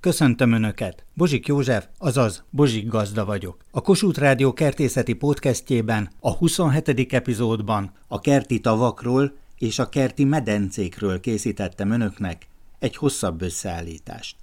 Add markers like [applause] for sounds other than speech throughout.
Köszöntöm Önöket! Bozsik József, azaz Bozsik Gazda vagyok. A Kossuth Rádió kertészeti podcastjében, a 27. epizódban a kerti tavakról és a kerti medencékről készítettem Önöknek egy hosszabb összeállítást.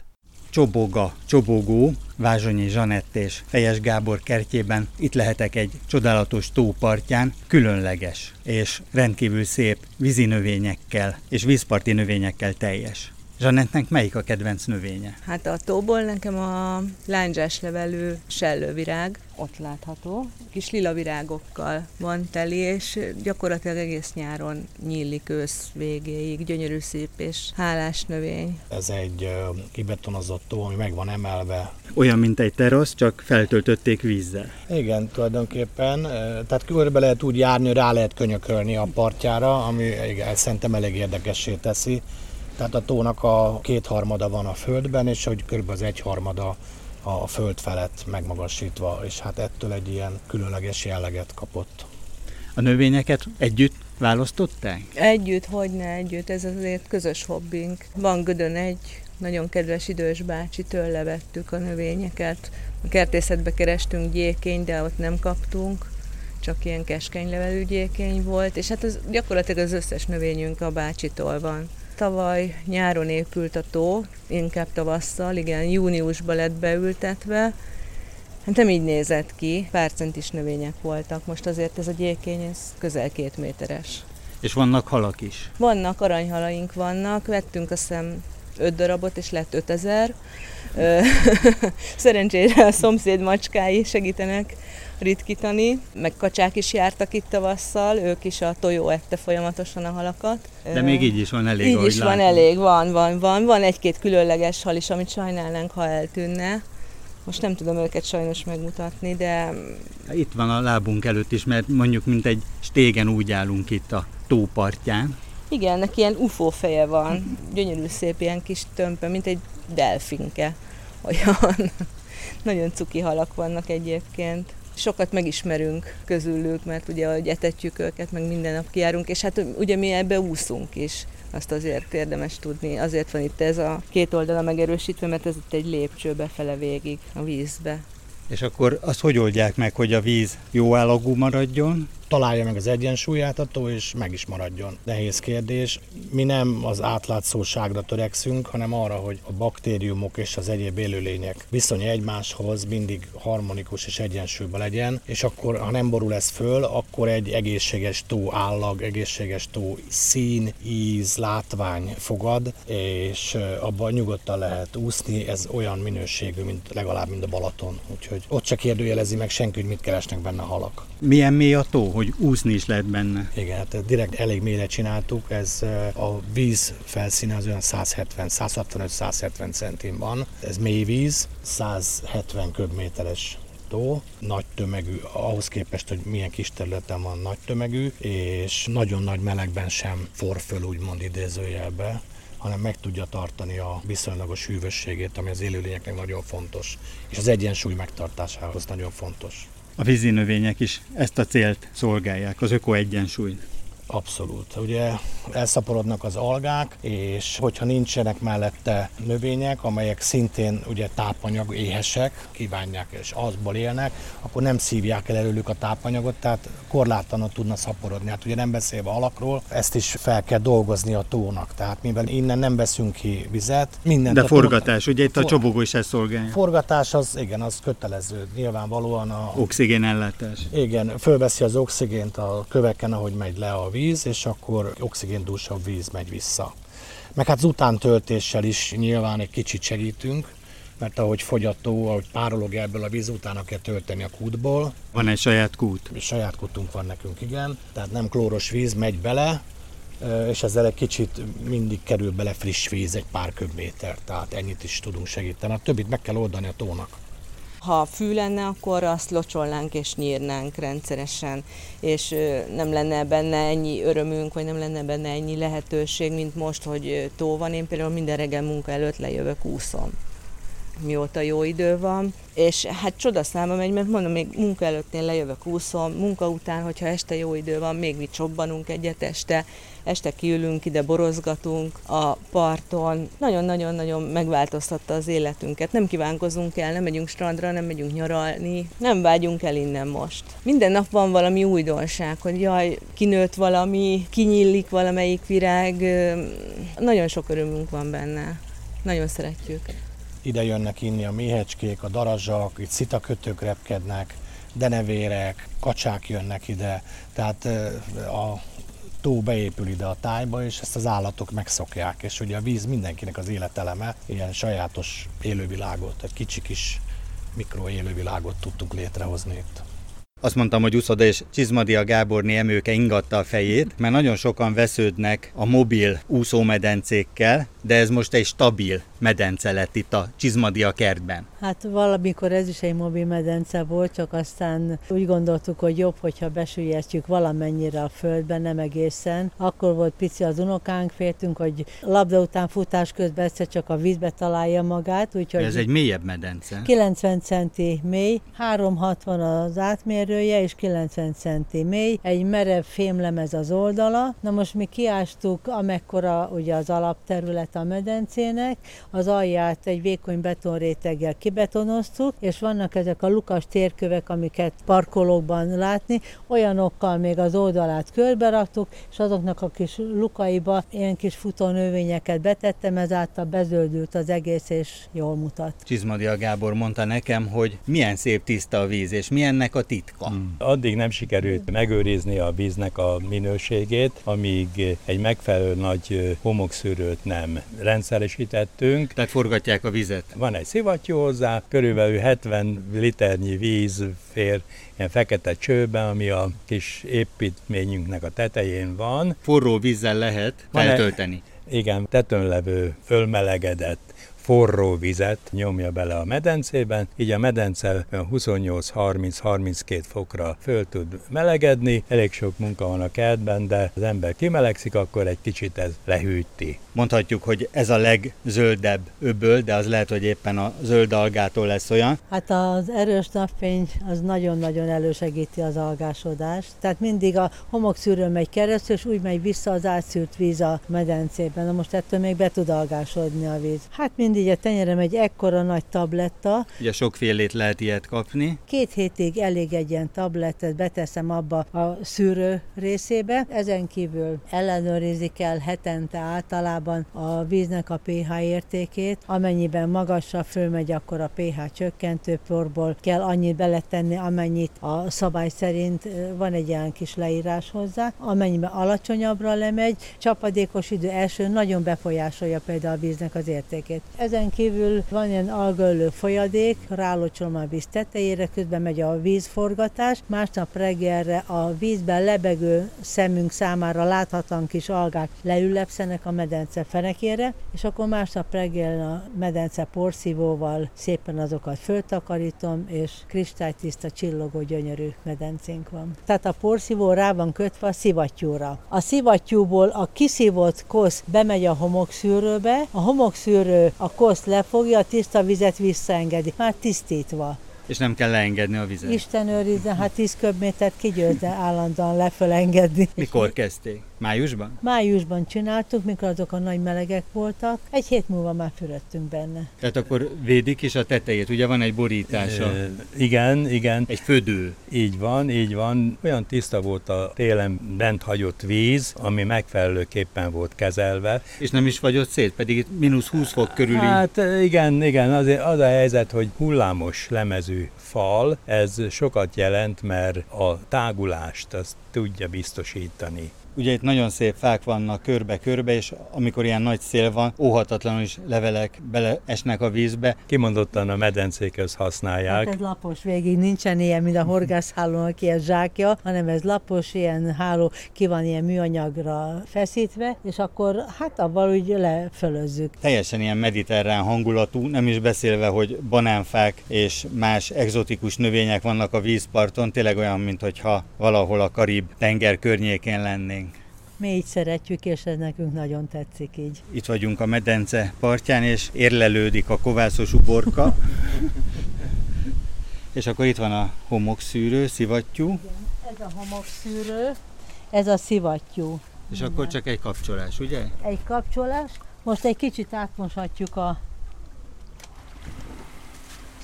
Csoboga, Csobogó, Vázsonyi Zsanett és Fejes Gábor kertjében itt lehetek egy csodálatos tópartján, különleges és rendkívül szép vízinövényekkel és vízparti növényekkel teljes. Zsanettnek melyik a kedvenc növénye? Hát a tóból nekem a lándzsás levelű sellővirág, ott látható. Kis lila virágokkal van teli, és gyakorlatilag egész nyáron nyílik ősz végéig. Gyönyörű szép és hálás növény. Ez egy kibetonozott tó, ami meg van emelve. Olyan, mint egy terasz, csak feltöltötték vízzel. Igen, tulajdonképpen. Tehát körbe lehet úgy járni, hogy rá lehet könyökölni a partjára, ami igen, szerintem elég érdekessé teszi. Tehát a tónak a kétharmada van a földben, és hogy kb. az egyharmada a föld felett megmagasítva, és hát ettől egy ilyen különleges jelleget kapott. A növényeket együtt választották? Együtt, hogy ne együtt, ez azért közös hobbink. Van Gödön egy nagyon kedves idős bácsi, tőle vettük a növényeket. A kertészetbe kerestünk gyékény, de ott nem kaptunk csak ilyen keskeny levelű gyékény volt, és hát az, gyakorlatilag az összes növényünk a bácsitól van. Tavaly nyáron épült a tó, inkább tavasszal, igen, júniusban lett beültetve. Hát nem így nézett ki, pár centis növények voltak. Most azért ez a gyékény, ez közel két méteres. És vannak halak is? Vannak, aranyhalaink vannak. Vettünk azt hiszem öt darabot, és lett 5000. [laughs] Szerencsére a szomszéd macskái segítenek ritkítani, meg kacsák is jártak itt tavasszal, ők is a tojó ette folyamatosan a halakat. De még így is van elég, Így is látom. van elég, van, van, van. Van egy-két különleges hal is, amit sajnálnánk, ha eltűnne. Most nem tudom őket sajnos megmutatni, de... Itt van a lábunk előtt is, mert mondjuk mint egy stégen úgy állunk itt a tópartján. Igen, neki ilyen UFO feje van, gyönyörű szép ilyen kis tömpe, mint egy delfinke. Olyan. [laughs] Nagyon cuki halak vannak egyébként sokat megismerünk közülük, mert ugye ahogy etetjük őket, meg minden nap kijárunk, és hát ugye mi ebbe úszunk is. Azt azért érdemes tudni. Azért van itt ez a két oldala megerősítve, mert ez itt egy lépcső befele végig a vízbe. És akkor azt hogy oldják meg, hogy a víz jó állagú maradjon, találja meg az egyensúlyát a tó, és meg is maradjon. Nehéz kérdés. Mi nem az átlátszóságra törekszünk, hanem arra, hogy a baktériumok és az egyéb élőlények viszonya egymáshoz mindig harmonikus és egyensúlyban legyen, és akkor, ha nem borul ez föl, akkor egy egészséges tó állag, egészséges tó szín, íz, látvány fogad, és abban nyugodtan lehet úszni, ez olyan minőségű, mint legalább, mint a Balaton. Úgyhogy ott se kérdőjelezi meg senki, hogy mit keresnek benne halak. Milyen mély a tó? Hogy úszni is lehet benne. Igen, hát direkt elég mélyre csináltuk, ez a víz felszíne az olyan 170, 165-170 centim van. Ez mély víz, 170 köbméteres tó, nagy tömegű, ahhoz képest, hogy milyen kis területen van nagy tömegű, és nagyon nagy melegben sem for föl, úgymond idézőjelbe hanem meg tudja tartani a viszonylagos hűvösségét, ami az élőlényeknek nagyon fontos, és az egyensúly megtartásához nagyon fontos. A vízi növények is ezt a célt szolgálják, az öko-egyensúlyt. Abszolút. Ugye elszaporodnak az algák, és hogyha nincsenek mellette növények, amelyek szintén ugye tápanyag éhesek, kívánják és azból élnek, akkor nem szívják el előlük a tápanyagot, tehát korlátlanul tudna szaporodni. Hát ugye nem beszélve alakról, ezt is fel kell dolgozni a tónak. Tehát mivel innen nem veszünk ki vizet, minden. De forgatás, tó... ugye itt a for... csobogó is ezt szolgálja. Forgatás az, igen, az kötelező. Nyilvánvalóan a... Oxigén ellátás. Igen, fölveszi az oxigént a köveken, ahogy megy le a víz, és akkor oxigéndúsabb víz megy vissza. Meg hát az utántöltéssel is nyilván egy kicsit segítünk, mert ahogy fogyató, ahogy párolog ebből a víz, utána kell tölteni a kútból. Van egy saját kút? Saját kútunk van nekünk, igen. Tehát nem klóros víz megy bele, és ezzel egy kicsit mindig kerül bele friss víz, egy pár köbméter, tehát ennyit is tudunk segíteni. A többit meg kell oldani a tónak. Ha fű lenne, akkor azt locsolnánk és nyírnánk rendszeresen, és nem lenne benne ennyi örömünk, vagy nem lenne benne ennyi lehetőség, mint most, hogy tó van. Én például minden reggel munka előtt lejövök úszom mióta jó idő van, és hát csodaszáma megy, mert mondom, még munka előtt én lejövök úszom, munka után, hogyha este jó idő van, még mi csobbanunk egyet este, este kiülünk, ide borozgatunk a parton. Nagyon-nagyon-nagyon megváltoztatta az életünket. Nem kívánkozunk el, nem megyünk strandra, nem megyünk nyaralni, nem vágyunk el innen most. Minden nap van valami újdonság, hogy jaj, kinőtt valami, kinyillik valamelyik virág. Nagyon sok örömünk van benne. Nagyon szeretjük. Ide jönnek inni a méhecskék, a darazsak, itt szitakötők repkednek, denevérek, kacsák jönnek ide, tehát a tó beépül ide a tájba, és ezt az állatok megszokják, és ugye a víz mindenkinek az életeleme, ilyen sajátos élővilágot, egy kicsi kis mikroélővilágot tudtuk létrehozni itt. Azt mondtam, hogy Uszoda és Csizmadia Gáborné emőke ingatta a fejét, mert nagyon sokan vesződnek a mobil úszómedencékkel, de ez most egy stabil medence lett itt a Csizmadia kertben. Hát valamikor ez is egy mobil medence volt, csak aztán úgy gondoltuk, hogy jobb, hogyha besüllyesztjük valamennyire a földbe, nem egészen. Akkor volt pici az unokánk, féltünk, hogy labda után futás közben egyszer csak a vízbe találja magát. Úgyhogy ez egy mélyebb medence. 90 centi mély, 360 az átmérője, és 90 centi mély. Egy merev fémlemez az oldala. Na most mi kiástuk, amekkora ugye az alapterület a medencének, az alját egy vékony betonréteggel kibetonoztuk, és vannak ezek a lukas térkövek, amiket parkolókban látni, olyanokkal még az oldalát körbe raktuk, és azoknak a kis lukaiba ilyen kis futónövényeket betettem, ezáltal bezöldült az egész, és jól mutat. Csizmadia Gábor mondta nekem, hogy milyen szép tiszta a víz, és milyennek a titka. Hmm. Addig nem sikerült megőrizni a víznek a minőségét, amíg egy megfelelő nagy homokszűrőt nem rendszeresítettünk. Tehát forgatják a vizet? Van egy szivattyú hozzá, körülbelül 70 liternyi víz fér ilyen fekete csőben, ami a kis építményünknek a tetején van. Forró vízzel lehet feltölteni. Igen, tetőn levő fölmelegedett forró vizet nyomja bele a medencében, így a medence 28-30-32 fokra föl tud melegedni. Elég sok munka van a kertben, de az ember kimelegszik, akkor egy kicsit ez lehűti. Mondhatjuk, hogy ez a legzöldebb öböl, de az lehet, hogy éppen a zöld algától lesz olyan. Hát az erős napfény az nagyon-nagyon elősegíti az algásodást. Tehát mindig a homokszűrő megy keresztül, és úgy megy vissza az átszűrt víz a medencében. Na most ettől még be tud algásodni a víz. Hát mind így a tenyerem egy ekkora nagy tabletta. Ugye sokfélét lehet ilyet kapni. Két hétig elég egy ilyen tablettet, beteszem abba a szűrő részébe. Ezen kívül ellenőrizik el hetente általában a víznek a pH értékét. Amennyiben magasra fölmegy, akkor a pH csökkentő porból kell annyit beletenni, amennyit a szabály szerint van egy ilyen kis leírás hozzá. Amennyiben alacsonyabbra lemegy, csapadékos idő első nagyon befolyásolja például a víznek az értékét. Ezen kívül van ilyen algöllő folyadék, rálocsolom a víz tetejére, közben megy a vízforgatás, másnap reggelre a vízben lebegő szemünk számára láthatlan kis algák leülepszenek a medence fenekére, és akkor másnap reggel a medence porszívóval szépen azokat föltakarítom, és kristálytiszta csillogó gyönyörű medencénk van. Tehát a porszívó rá van kötve a szivattyúra. A szivattyúból a kiszívott kosz bemegy a homokszűrőbe, a homokszűrő a koszt lefogja, a tiszta vizet visszaengedi, már tisztítva. És nem kell leengedni a vizet. Isten őrizze, hát 10 köbmétert kigyőzne állandóan lefölengedni. Mikor kezdték? Májusban? Májusban csináltuk, mikor azok a nagy melegek voltak. Egy hét múlva már fürödtünk benne. Tehát akkor védik is a tetejét, ugye van egy borítása? E, igen, igen. Egy födő. Így van, így van. Olyan tiszta volt a télen bent hagyott víz, ami megfelelőképpen volt kezelve. És nem is fagyott szét, pedig itt mínusz 20 fok körüli. Hát igen, igen, az, az a helyzet, hogy hullámos lemezű fal, ez sokat jelent, mert a tágulást azt tudja biztosítani. Ugye itt nagyon szép fák vannak körbe-körbe, és amikor ilyen nagy szél van, óhatatlanul is levelek beleesnek a vízbe. Kimondottan a medencékhez használják. Hát ez lapos végig, nincsen ilyen, mint a horgászhálónak ilyen zsákja, hanem ez lapos, ilyen háló, ki van ilyen műanyagra feszítve, és akkor hát avval úgy lefölözzük. Teljesen ilyen mediterrán hangulatú, nem is beszélve, hogy banánfák és más egzotikus növények vannak a vízparton, tényleg olyan, mintha valahol a Karib tenger környékén lennénk. Mi így szeretjük, és ez nekünk nagyon tetszik így. Itt vagyunk a medence partján, és érlelődik a kovászos uborka. [laughs] és akkor itt van a homokszűrő, szivattyú. Igen, ez a homokszűrő, ez a szivattyú. És akkor csak egy kapcsolás, ugye? Egy kapcsolás. Most egy kicsit átmoshatjuk a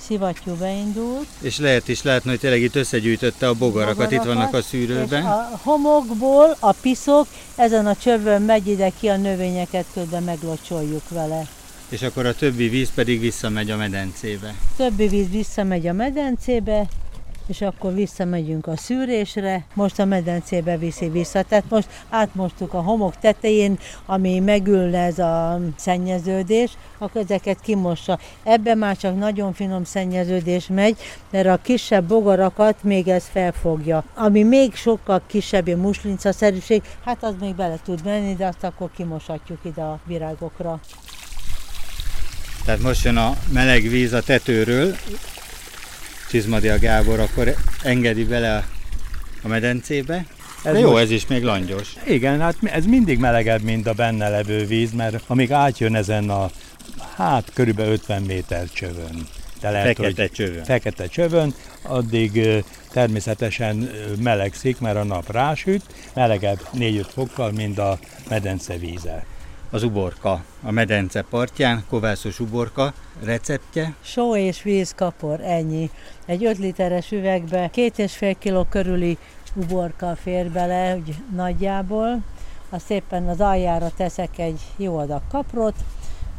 szivattyú beindult. És lehet is látni, hogy tényleg itt összegyűjtötte a bogarakat, bogarakat itt vannak a szűrőben. A homokból a piszok ezen a csövön megy ide ki, a növényeket közben meglocsoljuk vele. És akkor a többi víz pedig visszamegy a medencébe. Többi víz visszamegy a medencébe, és akkor visszamegyünk a szűrésre, most a medencébe viszi vissza. Tehát most átmostuk a homok tetején, ami megül ez a szennyeződés, akkor ezeket kimossa. Ebben már csak nagyon finom szennyeződés megy, mert a kisebb bogarakat még ez felfogja. Ami még sokkal kisebb, a muslincaszerűség, hát az még bele tud menni, de azt akkor kimoshatjuk ide a virágokra. Tehát most jön a meleg víz a tetőről, Csizmadia Gábor akkor engedi bele a medencébe. Ez De jó, most... ez is még langyos. Igen, hát ez mindig melegebb, mint a benne levő víz, mert amíg átjön ezen a, hát körülbelül 50 méter csövön. De lehet, fekete hogy csövön. Fekete csövön, addig természetesen melegszik, mert a nap rásüt, melegebb 4-5 fokkal, mint a medence víze az uborka a medence partján, kovászos uborka receptje. Só és víz kapor, ennyi. Egy 5 literes üvegbe két és fél kiló körüli uborka fér bele, úgy nagyjából. Azt szépen az aljára teszek egy jó adag kaprot,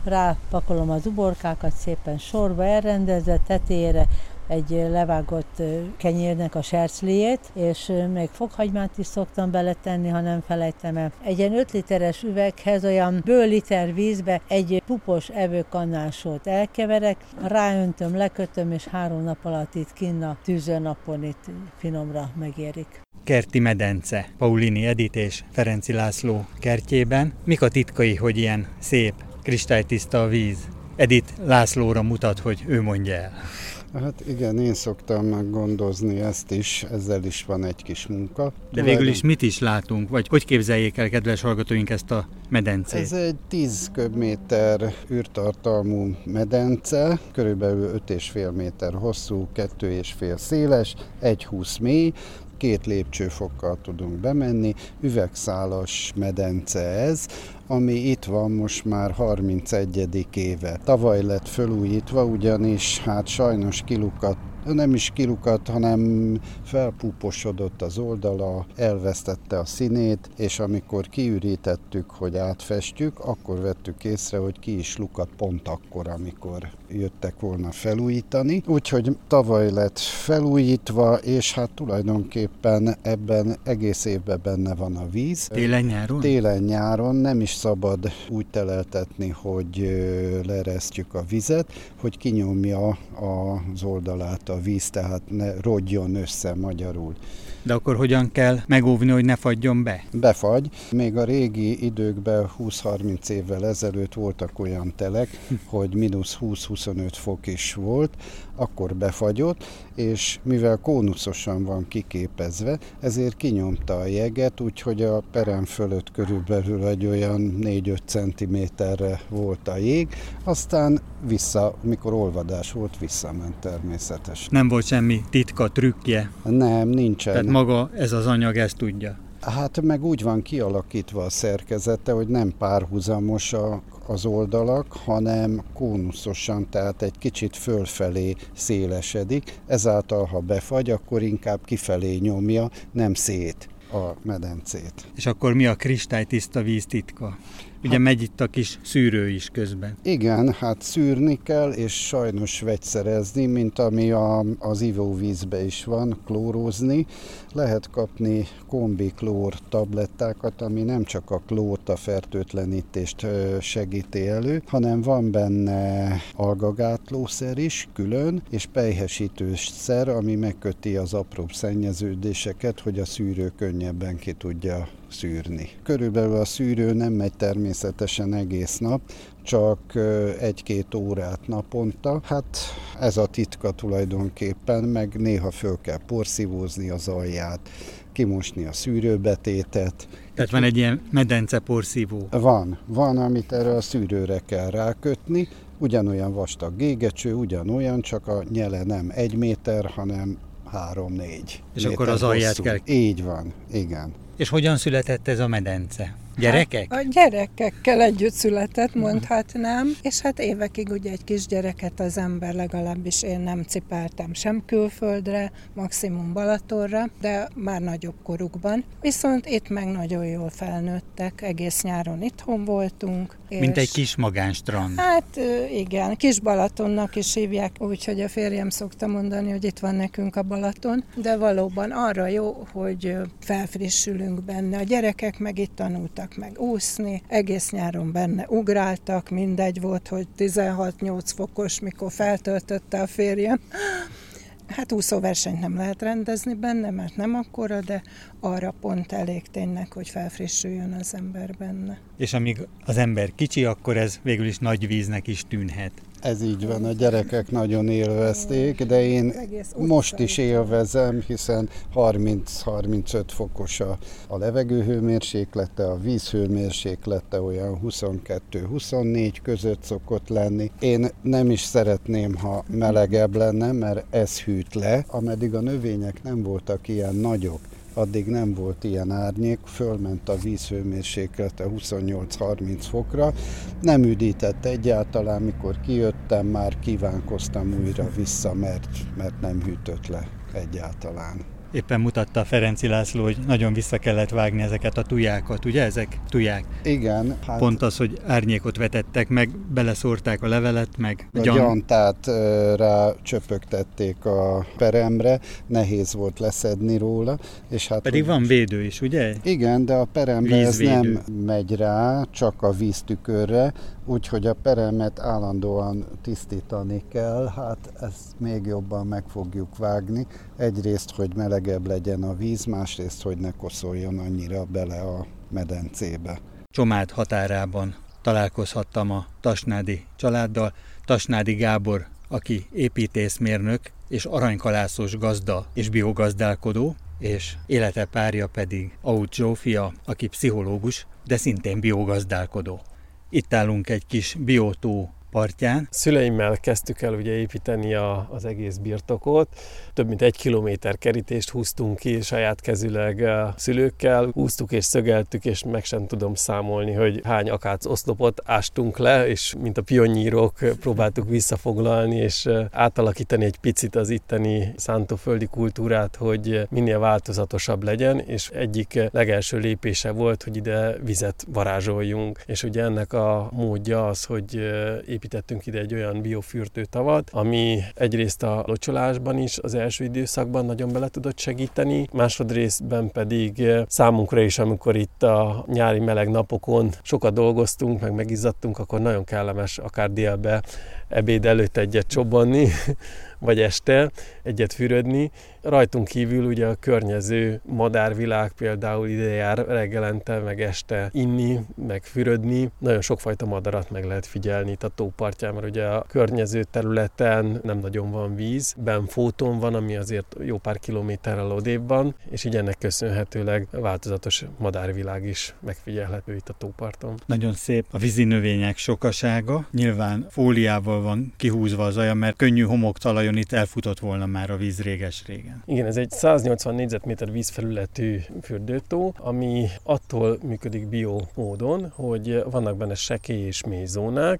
rápakolom az uborkákat szépen sorba elrendezve, tetére egy levágott kenyérnek a sercliét, és még fokhagymát is szoktam beletenni, ha nem felejtem el. Egy ilyen 5 literes üveghez olyan bő liter vízbe egy pupos evőkannásót elkeverek, ráöntöm, lekötöm, és három nap alatt itt kinn a tűzőnapon itt finomra megérik. Kerti medence, Paulini Edit és Ferenci László kertjében. Mik a titkai, hogy ilyen szép, kristálytiszta a víz? Edit Lászlóra mutat, hogy ő mondja el. Hát igen, én szoktam meggondozni ezt is, ezzel is van egy kis munka. De végül is mit is látunk, vagy hogy képzeljék el, kedves hallgatóink, ezt a medencét? Ez egy 10 köbméter űrtartalmú medence, körülbelül 5,5 méter hosszú, 2,5 széles, 1,20 mély, két lépcsőfokkal tudunk bemenni, üvegszálas medence ez, ami itt van most már 31. éve. Tavaly lett felújítva, ugyanis hát sajnos kilukat nem is kilukat, hanem felpúposodott az oldala, elvesztette a színét, és amikor kiürítettük, hogy átfestjük, akkor vettük észre, hogy ki is lukat pont akkor, amikor jöttek volna felújítani. Úgyhogy tavaly lett felújítva, és hát tulajdonképpen ebben egész évben benne van a víz. Télen-nyáron? Télen-nyáron nem is szabad úgy teleltetni, hogy leresztjük a vizet, hogy kinyomja az oldalát a víz, tehát ne rodjon össze magyarul. De akkor hogyan kell megóvni, hogy ne fagyjon be? Befagy. Még a régi időkben 20-30 évvel ezelőtt voltak olyan telek, hogy mínusz 20-25 fok is volt, akkor befagyott, és mivel kónuszosan van kiképezve, ezért kinyomta a jeget, úgyhogy a perem fölött körülbelül egy olyan 4-5 centiméterre volt a jég, aztán vissza, mikor olvadás volt, visszament természetesen. Nem volt semmi titka, trükkje? Nem, nincsen. Tehát maga ez az anyag ezt tudja? Hát meg úgy van kialakítva a szerkezete, hogy nem párhuzamos a, az oldalak, hanem kónuszosan, tehát egy kicsit fölfelé szélesedik. Ezáltal, ha befagy, akkor inkább kifelé nyomja, nem szét a medencét. És akkor mi a kristálytiszta víz titka? Ugye megy itt a kis szűrő is közben. Igen, hát szűrni kell, és sajnos vegyszerezni, mint ami a, az ivóvízbe is van, klórozni. Lehet kapni kombiklór tablettákat, ami nem csak a klórt, a fertőtlenítést segíti elő, hanem van benne algagátlószer is külön, és szer, ami megköti az apróbb szennyeződéseket, hogy a szűrő könnyebben ki tudja szűrni. Körülbelül a szűrő nem megy természetesen egész nap, csak egy-két órát naponta. Hát ez a titka tulajdonképpen, meg néha föl kell porszívózni az alját, kimosni a szűrőbetétet. Tehát van egy ilyen medence porszívó? Van, van, amit erre a szűrőre kell rákötni, ugyanolyan vastag gégecső, ugyanolyan, csak a nyele nem egy méter, hanem három-négy. És akkor az alját kell... Így van, igen. És hogyan született ez a medence? Gyerekek? Hát, a gyerekekkel együtt született, mondhatnám, és hát évekig ugye egy kis gyereket az ember legalábbis én nem cipeltem sem külföldre, maximum Balatorra, de már nagyobb korukban. Viszont itt meg nagyon jól felnőttek, egész nyáron itthon voltunk. Mint egy kis magánstrand. Hát igen, kis Balatonnak is hívják, úgyhogy a férjem szokta mondani, hogy itt van nekünk a Balaton, de valóban arra jó, hogy felfrissülünk benne. A gyerekek meg itt tanultak tanultak meg úszni, egész nyáron benne ugráltak, mindegy volt, hogy 16-8 fokos, mikor feltöltötte a férjem. Hát úszóversenyt nem lehet rendezni benne, mert nem akkora, de arra pont elég tényleg, hogy felfrissüljön az ember benne. És amíg az ember kicsi, akkor ez végül is nagy víznek is tűnhet. Ez így van, a gyerekek nagyon élvezték, de én most is élvezem, hiszen 30-35 fokos a, a levegőhőmérséklete, a vízhőmérséklete olyan 22-24 között szokott lenni. Én nem is szeretném, ha melegebb lenne, mert ez hűt le, ameddig a növények nem voltak ilyen nagyok addig nem volt ilyen árnyék, fölment a vízhőmérséklete 28-30 fokra, nem üdített egyáltalán, mikor kijöttem, már kívánkoztam újra vissza, mert, mert nem hűtött le egyáltalán éppen mutatta Ferenci László, hogy nagyon vissza kellett vágni ezeket a tujákat, ugye ezek tuják? Igen. Hát Pont az, hogy árnyékot vetettek meg, beleszórták a levelet, meg a gyan... gyantát rá csöpögtették a peremre, nehéz volt leszedni róla. És hát, Pedig hogy... van védő is, ugye? Igen, de a peremre ez nem megy rá, csak a víztükörre, úgyhogy a peremet állandóan tisztítani kell, hát ezt még jobban meg fogjuk vágni. Egyrészt, hogy melegebb legyen a víz, másrészt, hogy ne koszoljon annyira bele a medencébe. Csomád határában találkozhattam a Tasnádi családdal. Tasnádi Gábor, aki építészmérnök és aranykalászos gazda és biogazdálkodó, és élete párja pedig Aut Zsófia, aki pszichológus, de szintén biogazdálkodó. Itt állunk egy kis biótó partján. Szüleimmel kezdtük el ugye építeni a, az egész birtokot. Több mint egy kilométer kerítést húztunk ki saját kezüleg a szülőkkel. Húztuk és szögeltük, és meg sem tudom számolni, hogy hány akác oszlopot ástunk le, és mint a pionnyírok próbáltuk visszafoglalni, és átalakítani egy picit az itteni szántóföldi kultúrát, hogy minél változatosabb legyen, és egyik legelső lépése volt, hogy ide vizet varázsoljunk. És ugye ennek a módja az, hogy építettünk ide egy olyan biofürdőtavat, ami egyrészt a locsolásban is az első időszakban nagyon bele tudott segíteni, másodrésztben pedig számunkra is, amikor itt a nyári meleg napokon sokat dolgoztunk, meg megizzadtunk, akkor nagyon kellemes akár délbe ebéd előtt egyet csobbanni, vagy este egyet fürödni. Rajtunk kívül ugye a környező madárvilág például ide jár reggelente, meg este inni, meg fürödni. Nagyon sokfajta madarat meg lehet figyelni itt a tópartján, mert ugye a környező területen nem nagyon van víz. Benfóton van, ami azért jó pár kilométerrel odébb van, és így ennek köszönhetőleg változatos madárvilág is megfigyelhető itt a tóparton. Nagyon szép a vízi növények sokasága. Nyilván fóliával van kihúzva az aja, mert könnyű homoktalajon itt elfutott volna már a víz réges-régen. Igen, ez egy 180 négyzetméter vízfelületű fürdőtó, ami attól működik bio módon, hogy vannak benne sekély és mély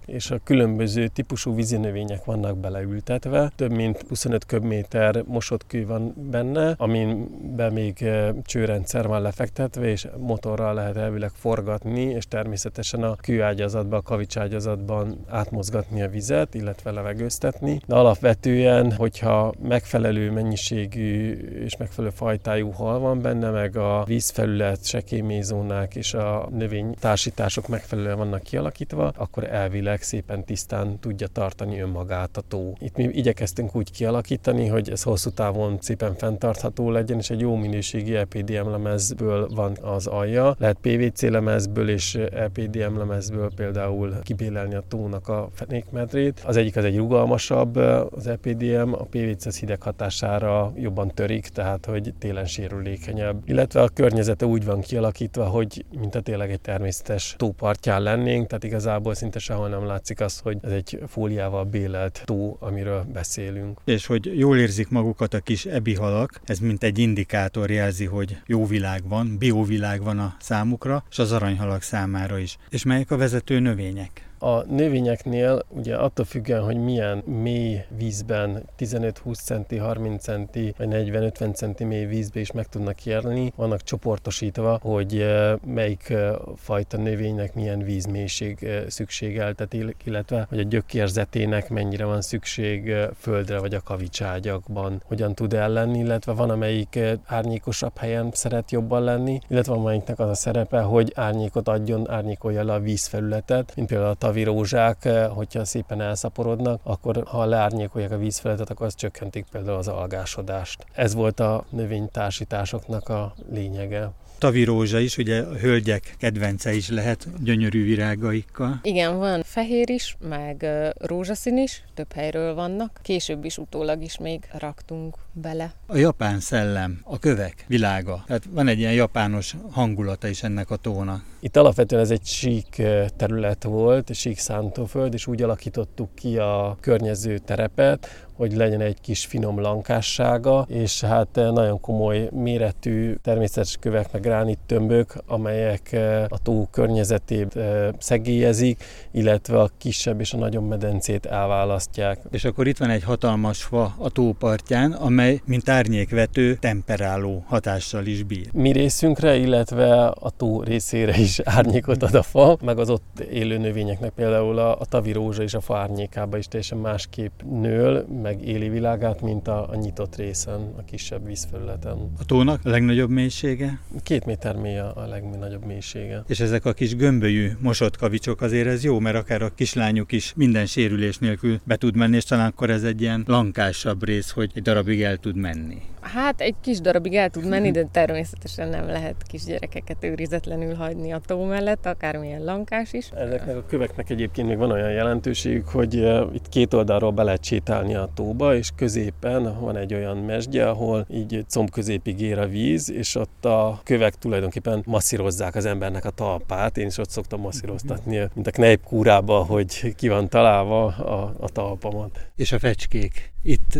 és a különböző típusú vízinövények vannak beleültetve. Több mint 25 köbméter mosott kő van benne, amiben még eh, csőrendszer van lefektetve, és motorral lehet elvileg forgatni, és természetesen a kőágyazatban, a kavicságyazatban átmozgatni a vizet, illetve levegőztetni. De alapvetően esetben, hogyha megfelelő mennyiségű és megfelelő fajtájú hal van benne, meg a vízfelület, sekélymézónák és a növénytársítások megfelelően vannak kialakítva, akkor elvileg szépen tisztán tudja tartani önmagát a tó. Itt mi igyekeztünk úgy kialakítani, hogy ez hosszú távon szépen fenntartható legyen, és egy jó minőségi EPDM lemezből van az alja. Lehet PVC lemezből és EPDM lemezből például kibélelni a tónak a fenékmedrét. Az egyik az egy rugalmasabb, az EPDM, a PVC hideg hatására jobban törik, tehát hogy télen sérülékenyebb. Illetve a környezete úgy van kialakítva, hogy mint a tényleg egy természetes tópartján lennénk, tehát igazából szinte sehol nem látszik az, hogy ez egy fóliával bélelt tó, amiről beszélünk. És hogy jól érzik magukat a kis ebihalak, ez mint egy indikátor jelzi, hogy jó világ van, biovilág van a számukra, és az aranyhalak számára is. És melyek a vezető növények? A növényeknél ugye attól függően, hogy milyen mély vízben, 15-20 centi, 30 centi, vagy 40-50 centi mély vízbe is meg tudnak élni, vannak csoportosítva, hogy melyik fajta növénynek milyen vízmélység szükségeltet, illetve hogy a gyökérzetének mennyire van szükség földre vagy a kavicságyakban, hogyan tud ellenni, illetve van amelyik árnyékosabb helyen szeret jobban lenni, illetve van amelyiknek az a szerepe, hogy árnyékot adjon, árnyékolja le a vízfelületet, mint például a tavirózsák, eh, hogyha szépen elszaporodnak, akkor ha leárnyékolják a vízfeletet, akkor az csökkentik például az algásodást. Ez volt a növénytársításoknak a lényege tavirózsa is, ugye a hölgyek kedvence is lehet gyönyörű virágaikkal. Igen, van fehér is, meg rózsaszín is, több helyről vannak. Később is utólag is még raktunk bele. A japán szellem, a kövek világa. Tehát van egy ilyen japános hangulata is ennek a tónak. Itt alapvetően ez egy sík terület volt, sík szántóföld, és úgy alakítottuk ki a környező terepet, hogy legyen egy kis finom lankássága, és hát nagyon komoly méretű természetes kövek, meg tömbök, amelyek a tó környezetét szegélyezik, illetve a kisebb és a nagyobb medencét elválasztják. És akkor itt van egy hatalmas fa a tópartján, amely mint árnyékvető, temperáló hatással is bír. Mi részünkre, illetve a tó részére is árnyékot ad a fa, meg az ott élő növényeknek például a, a tavirózsa és a fa árnyékába is teljesen másképp nől, meg éli világát, mint a, a nyitott részen, a kisebb vízfelületen. A tónak a legnagyobb mélysége? Két méter mély a, a legnagyobb mélysége. És ezek a kis gömbölyű mosott kavicsok azért ez jó, mert akár a kislányuk is minden sérülés nélkül be tud menni, és talán akkor ez egy ilyen lankásabb rész, hogy egy darabig el tud menni. Hát egy kis darabig el tud menni, de természetesen nem lehet kisgyerekeket őrizetlenül hagyni a tó mellett, akármilyen lankás is. Ezeknek a köveknek egyébként még van olyan jelentőség, hogy itt két oldalról be lehet sétálni a tóba, és középen van egy olyan mesdje, ahol így comb középig ér a víz, és ott a kövek tulajdonképpen masszírozzák az embernek a talpát. Én is ott szoktam masszíroztatni, mint a knejpkúrába, hogy ki van találva a, a talpamat. És a fecskék itt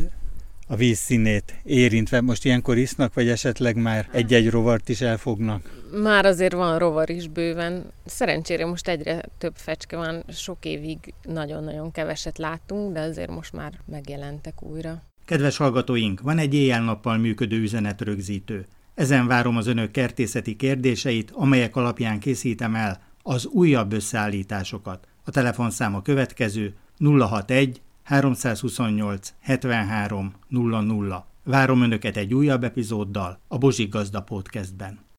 a víz színét érintve. Most ilyenkor isznak, vagy esetleg már egy-egy rovart is elfognak? Már azért van rovar is bőven. Szerencsére most egyre több fecske van, sok évig nagyon-nagyon keveset láttunk, de azért most már megjelentek újra. Kedves hallgatóink, van egy éjjel-nappal működő üzenetrögzítő. Ezen várom az önök kertészeti kérdéseit, amelyek alapján készítem el az újabb összeállításokat. A telefonszám a következő 061 328 73 00. Várom Önöket egy újabb epizóddal a Bozsik Gazda Podcastben.